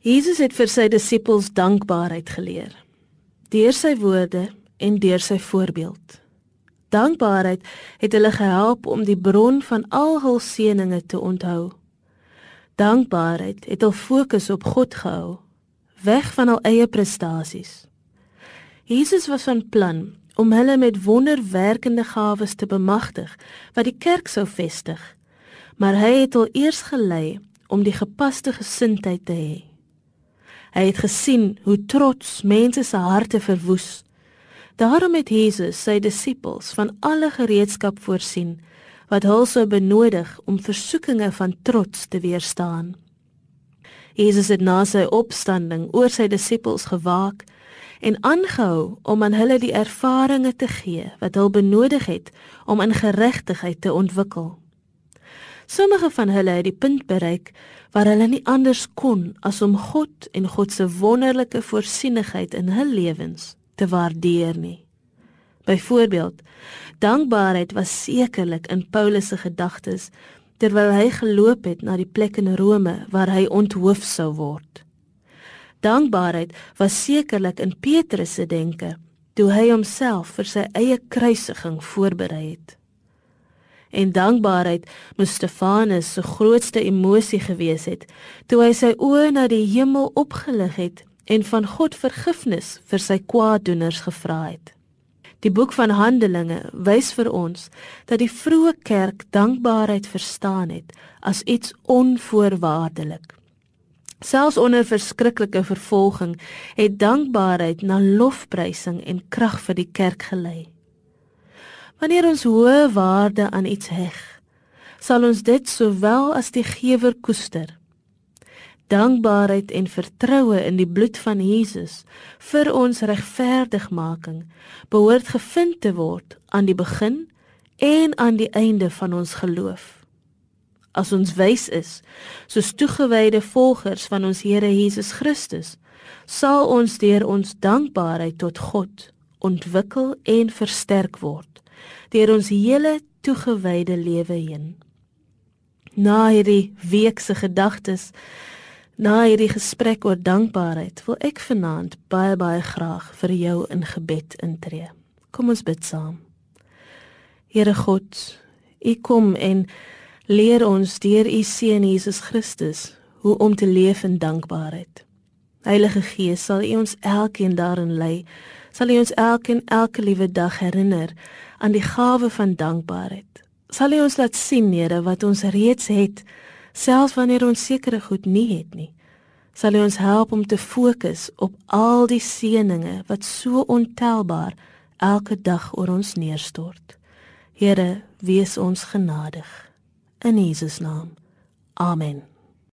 Jesus het vir sy disippels dankbaarheid geleer deur sy woorde en deur sy voorbeeld. Dankbaarheid het hulle gehelp om die bron van al hul seënings te onthou. Dankbaarheid het hul fokus op God gehou, weg van hul eie prestasies. Jesus was van plan om hulle met wonderwerkende gawes te bemagtig wat die kerk sou vestig, maar hy het hul eers gelei om die gepaste gesindheid te hê. Hy het gesien hoe trots mense se harte verwoes. Daarom het Jesus sy disippels van alle gereedskap voorsien wat hulle sou benodig om versoekinge van trots te weerstaan. Jesus het na sy opstanding oor sy disippels gewaak en aangehou om aan hulle die ervarings te gee wat hulle benodig het om in geregtigheid te ontwikkel. Sommige van hulle het die punt bereik waar hulle nie anders kon as om God en God se wonderlike voorsienigheid in hul lewens te waardeer nie. Byvoorbeeld, dankbaarheid was sekerlik in Paulus se gedagtes terwyl hy geloop het na die plek in Rome waar hy onthoof sou word. Dankbaarheid was sekerlik in Petrus se denke toe hy homself vir sy eie kruisiging voorberei het en dankbaarheid moes Stefanus se grootste emosie gewees het toe hy sy oë na die hemel opgelig het en van God vergifnis vir sy kwaaddoeners gevra het. Die boek van Handelinge wys vir ons dat die vroeë kerk dankbaarheid verstaan het as iets onvoorwaardelik. Selfs onder verskriklike vervolging het dankbaarheid na lofprysing en krag vir die kerk gelei. Wanneer ons hoë waarde aan iets heg, sal ons dit sowel as die gewer koester. Dankbaarheid en vertroue in die bloed van Jesus vir ons regverdigmaking behoort gevind te word aan die begin en aan die einde van ons geloof. As ons wys is soos toegewyde volgers van ons Here Jesus Christus, sal ons deur ons dankbaarheid tot God ontwikkel en versterk word deur ons hele toegewyde lewe heen. Na hierdie week se gedagtes, na hierdie gesprek oor dankbaarheid, wil ek vanaand baie baie graag vir jou in gebed intree. Kom ons bid saam. Here God, U kom en leer ons deur U seun Jesus Christus hoe om te leef in dankbaarheid. Heilige Gees, sal U ons elkeen daarin lei, sal U ons elkeen elke liewe dag herinner aan die gawe van dankbaarheid. Sal U ons laat sien, Here, wat ons reeds het, selfs wanneer ons sekere goed nie het nie. Sal U ons help om te fokus op al die seënings wat so ontelbaar elke dag oor ons neerstort. Here, wees ons genadig. In Jesus naam. Amen.